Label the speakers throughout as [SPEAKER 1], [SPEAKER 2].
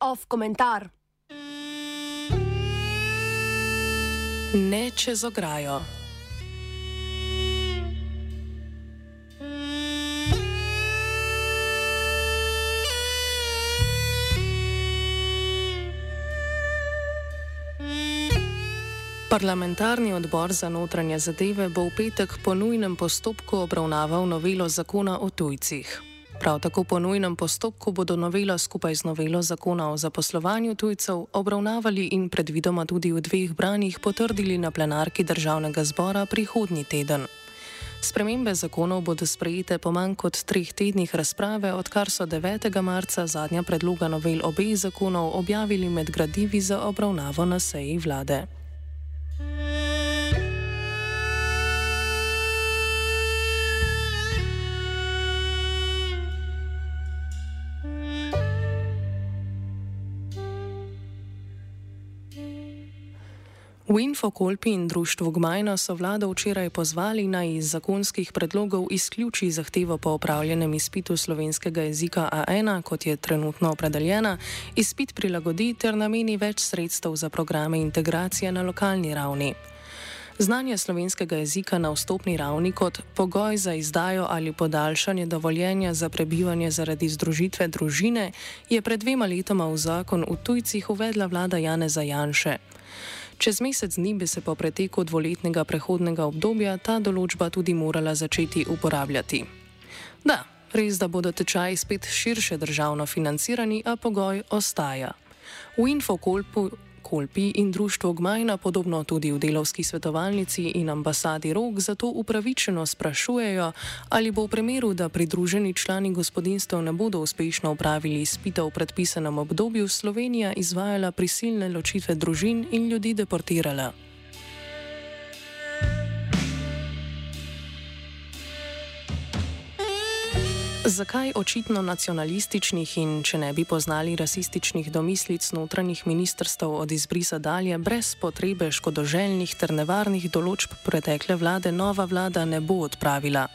[SPEAKER 1] Off komentar.
[SPEAKER 2] Ne čez ograjo. Parlamentarni odbor za notranje zadeve bo v petek po nujnem postopku obravnaval novelo zakona o tujcih. Prav tako po nujnem postopku bodo novelo skupaj z novelo zakona o zaposlovanju tujcev obravnavali in predvidoma tudi v dveh branjih potrdili na plenarki državnega zbora prihodnji teden. Spremembe zakonov bodo sprejete po manj kot treh tednih razprave, odkar so 9. marca zadnja predloga novel obeh zakonov objavili med gradivi za obravnavo na seji vlade. V Infokolpi in društvu Gmajna so vlado včeraj pozvali naj iz zakonskih predlogov izključi zahtevo po opravljenem izpitu slovenskega jezika A1, kot je trenutno opredeljena, izpit prilagodi ter nameni več sredstev za programe integracije na lokalni ravni. Znanje slovenskega jezika na vstopni ravni kot pogoj za izdajo ali podaljšanje dovoljenja za prebivanje zaradi združitve družine je pred dvema letoma v zakon v tujcih uvedla vlada Janeza Janše. Čez mesec dni bi se po preteku dvoletnega prehodnega obdobja ta določba tudi morala začeti uporabljati. Da, res, da bodo tečaji spet širše državno financirani, a pogoj ostaja. V Infokolpu Kolpi in društvo Gmajna, podobno tudi v delovski svetovalnici in ambasadi Rog, zato upravičeno sprašujejo, ali bo v primeru, da pridruženi člani gospodinstv ne bodo uspešno upravili izpita v predpisanem obdobju, Slovenija izvajala prisilne ločitve družin in ljudi deportirala. Zakaj očitno nacionalističnih in, če ne bi poznali rasističnih domislic notranjih ministrstv od izbrisa dalje, brez potrebe škodoželjnih ter nevarnih določb pretekle vlade, nova vlada ne bo odpravila?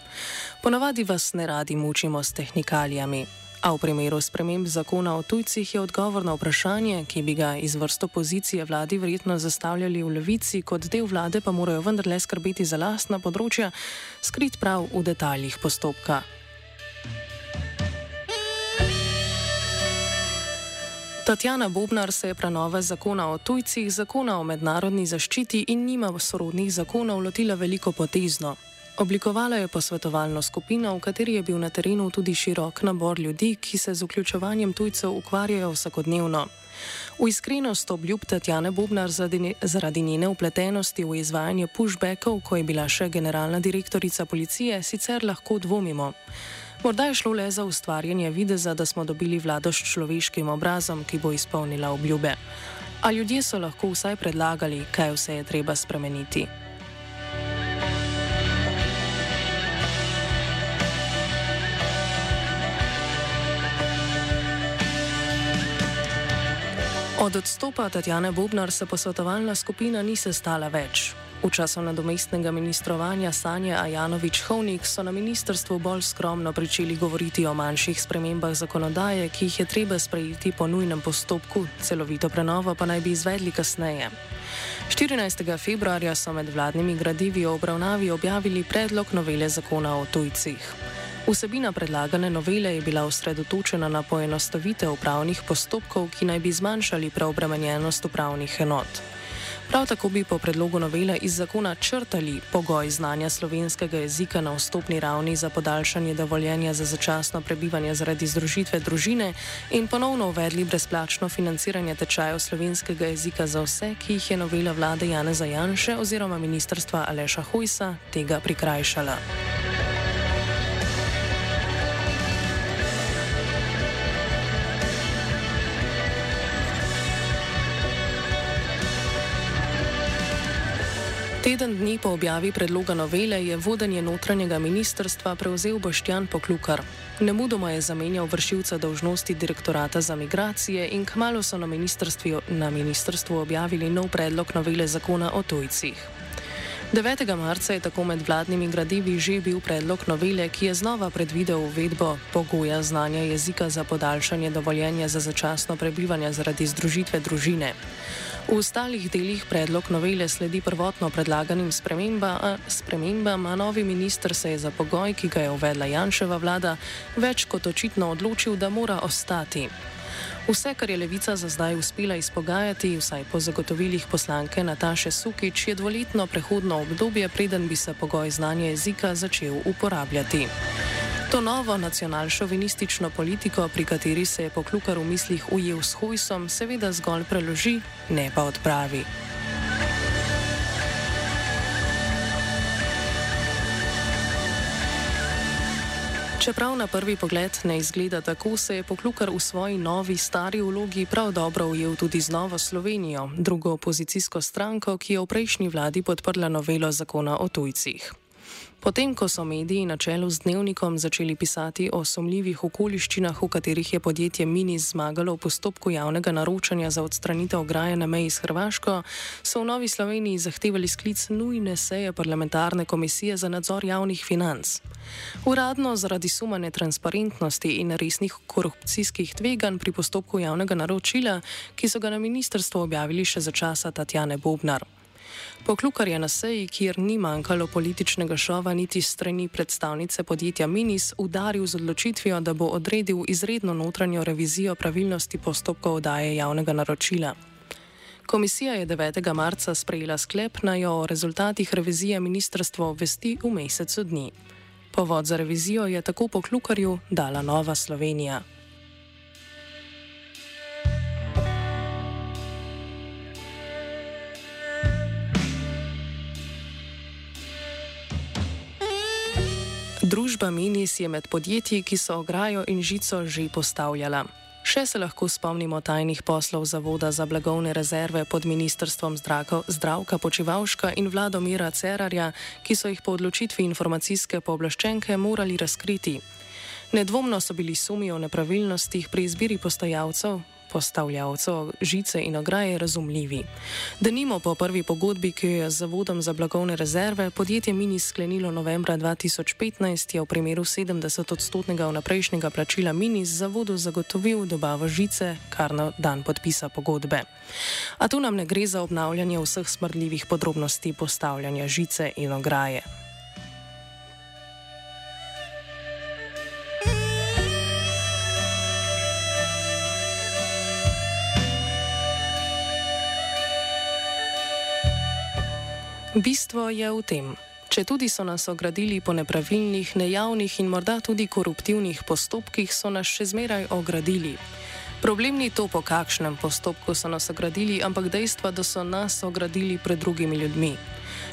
[SPEAKER 2] Ponavadi vas ne radi mučimo s tehnikalijami. A v primeru sprememb zakona o tujcih je odgovor na vprašanje, ki bi ga iz vrsto pozicije vladi verjetno zastavljali v levici, kot del vlade pa morajo vendarle skrbeti za lastna področja, skrit prav v detaljih postopka. Tatjana Bobnar se je prenove zakona o tujcih, zakona o mednarodni zaščiti in nima sorodnih zakonov lotila veliko potezno. Oblikovala je posvetovalno skupino, v kateri je bil na terenu tudi širok nabor ljudi, ki se z vključevanjem tujcev ukvarjajo vsakodnevno. V iskrenost obljub Tatjane Bobnar zaradi njene upletenosti v izvajanje pushbackov, ko je bila še generalna direktorica policije, sicer lahko dvomimo. Morda je šlo le za ustvarjanje videza, da smo dobili vlado s človeškim obrazom, ki bo izpolnila obljube. A ljudje so lahko vsaj predlagali, kaj vse je treba spremeniti. Od odstopa Tatjane Bobnar se posvetovalna skupina ni sestala več. V času nadomestnega ministrovanja Sanje Ajanovič-Hovnik so na ministrstvu bolj skromno pričeli govoriti o manjših spremembah zakonodaje, ki jih je treba sprejeti po nujnem postopku, celovito prenovo pa naj bi izvedli kasneje. 14. februarja so med vladnimi gradivi o obravnavi objavili predlog novele zakona o tujcih. Vsebina predlagane novele je bila osredotočena na poenostavitev upravnih postopkov, ki naj bi zmanjšali preobremenjenost upravnih enot. Prav tako bi po predlogu novele iz zakona črtali pogoj znanja slovenskega jezika na vstopni ravni za podaljšanje dovoljenja za začasno prebivanje zaradi združitve družine in ponovno uvedli brezplačno financiranje tečajev slovenskega jezika za vse, ki jih je novela vlade Janeza Janše oziroma ministrstva Aleša Hojsa tega prikrajšala. Teden dni po objavi predloga novele je vodenje notranjega ministrstva prevzel Boštjan Poklukar. Nemudoma je zamenjal vršilca dolžnosti direktorata za migracije in kmalo so na ministrstvu, na ministrstvu objavili nov predlog novele zakona o tujcih. 9. marca je tako med vladnimi gradivi že bil predlog novele, ki je znova predvidel uvedbo pogoja znanja jezika za podaljšanje dovoljenja za začasno prebivanje zaradi združitve družine. V ostalih delih predlog novele sledi prvotno predlaganim sprememba, spremembam, a novi minister se je za pogoj, ki ga je uvedla Janševa vlada, več kot očitno odločil, da mora ostati. Vse, kar je levica za zdaj uspela izpogajati, vsaj po zagotovilih poslanke Nataše Sukič, je dvoletno prehodno obdobje, preden bi se pogoj znanja jezika začel uporabljati. To novo nacionalšovinistično politiko, pri kateri se je poklukar v mislih ujel s hojsom, seveda zgolj preloži, ne pa odpravi. Čeprav na prvi pogled ne izgleda tako, se je poklukar v svoji novi, stari vlogi prav dobro ujel tudi z Novo Slovenijo, drugo opozicijsko stranko, ki je v prejšnji vladi podprla novelo zakona o tujcih. Potem, ko so mediji na čelu z dnevnikom začeli pisati o sumljivih okoliščinah, v katerih je podjetje Mini zmagalo v postopku javnega naročanja za odstranitev ograje na meji s Hrvaško, so v Novi Sloveniji zahtevali sklic nujne seje parlamentarne komisije za nadzor javnih financ. Uradno zaradi suma netransparentnosti in resnih korupcijskih tveganj pri postopku javnega naročila, ki so ga na ministrstvu objavili še za časa Tatjane Bobnar. Poklukar je na seji, kjer ni manjkalo političnega šova niti strani predstavnice podjetja Minis, udaril z odločitvijo, da bo odredil izredno notranjo revizijo pravilnosti postopkov oddaje javnega naročila. Komisija je 9. marca sprejela sklep, naj jo o rezultatih revizije ministrstvo obvesti v mesecu dni. Povod za revizijo je tako poklukarju dala Nova Slovenija. Družba Minis je med podjetji, ki so ograjo in žico že postavljala. Še se lahko spomnimo tajnih poslov Zavoda za blagovne rezerve pod ministrstvom zdravka Počivalška in Vladomira Cerarja, ki so jih po odločitvi informacijske pooblaščenke morali razkriti. Nedvomno so bili sumi o nepravilnostih pri izbiri postajalcev, postavljavcev žice in ograje razumljivi. Da nimo po prvi pogodbi, ki jo je z Zavodom za blagovne rezerve podjetje Mini sklenilo novembra 2015, je v primeru 70-odstotnega vnaprejšnjega plačila Mini z Zavodu zagotovil dobavo žice, kar na dan podpisa pogodbe. A tu nam ne gre za obnavljanje vseh smrdljivih podrobnosti postavljanja žice in ograje. Bistvo je v tem. Če tudi so nas ogradili po nepravilnih, nejavnih in morda tudi koruptivnih postopkih, so nas še zmeraj ogradili. Problem ni to, po kakšnem postopku so nas ogradili, ampak dejstvo, da so nas ogradili pred drugimi ljudmi.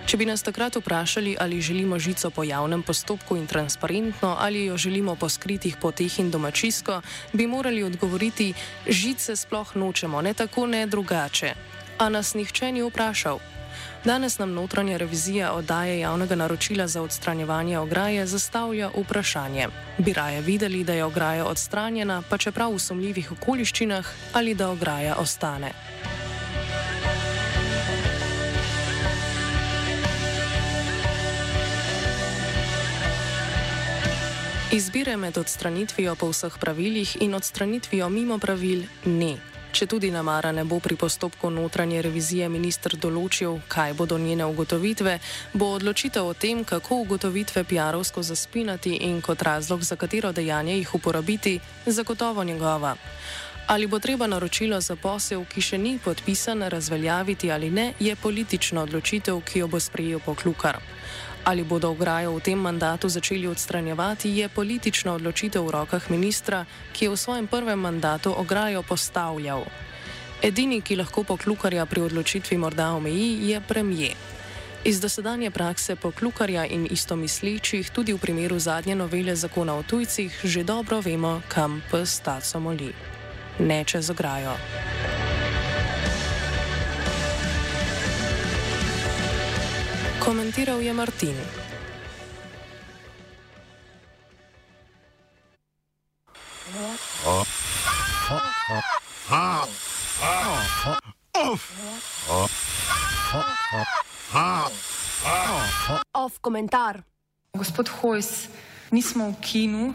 [SPEAKER 2] Če bi nas takrat vprašali, ali želimo žico po javnem postopku in transparentno, ali jo želimo po skritih poteh in domačisko, bi morali odgovoriti: žice sploh nočemo, ne tako, ne drugače. A nas nihče ni vprašal. Danes nam notranja revizija oddaje javnega naročila za odstranjevanje ograje zastavlja vprašanje. Bi raje videli, da je ograja odstranjena, pa čeprav v sumljivih okoliščinah, ali da ograja ostane. Izbire med odstranitvijo po vseh pravilih in odstranitvijo mimo pravil ni. Če tudi namara ne bo pri postopku notranje revizije ministr določil, kaj bodo njene ugotovitve, bo odločitev o tem, kako ugotovitve PR-ovsko zaspinati in kot razlog, za katero dejanje jih uporabiti, zagotovo njegova. Ali bo treba naročilo za posel, ki še ni podpisan, razveljaviti ali ne, je politična odločitev, ki jo bo sprejel poklukar. Ali bodo ograjo v tem mandatu začeli odstranjevati, je politična odločitev v rokah ministra, ki je v svojem prvem mandatu ograjo postavljal. Edini, ki lahko poklukarja pri odločitvi morda omeji, je premije. Iz dosedanje prakse poklukarja in istomislečih, tudi v primeru zadnje novele zakona o tujcih, že dobro vemo, kam pes taco moli. Ne čez ograjo. Komentiral je Martin.
[SPEAKER 1] Off komentar.
[SPEAKER 3] Gospod Hojs, nismo v kinu,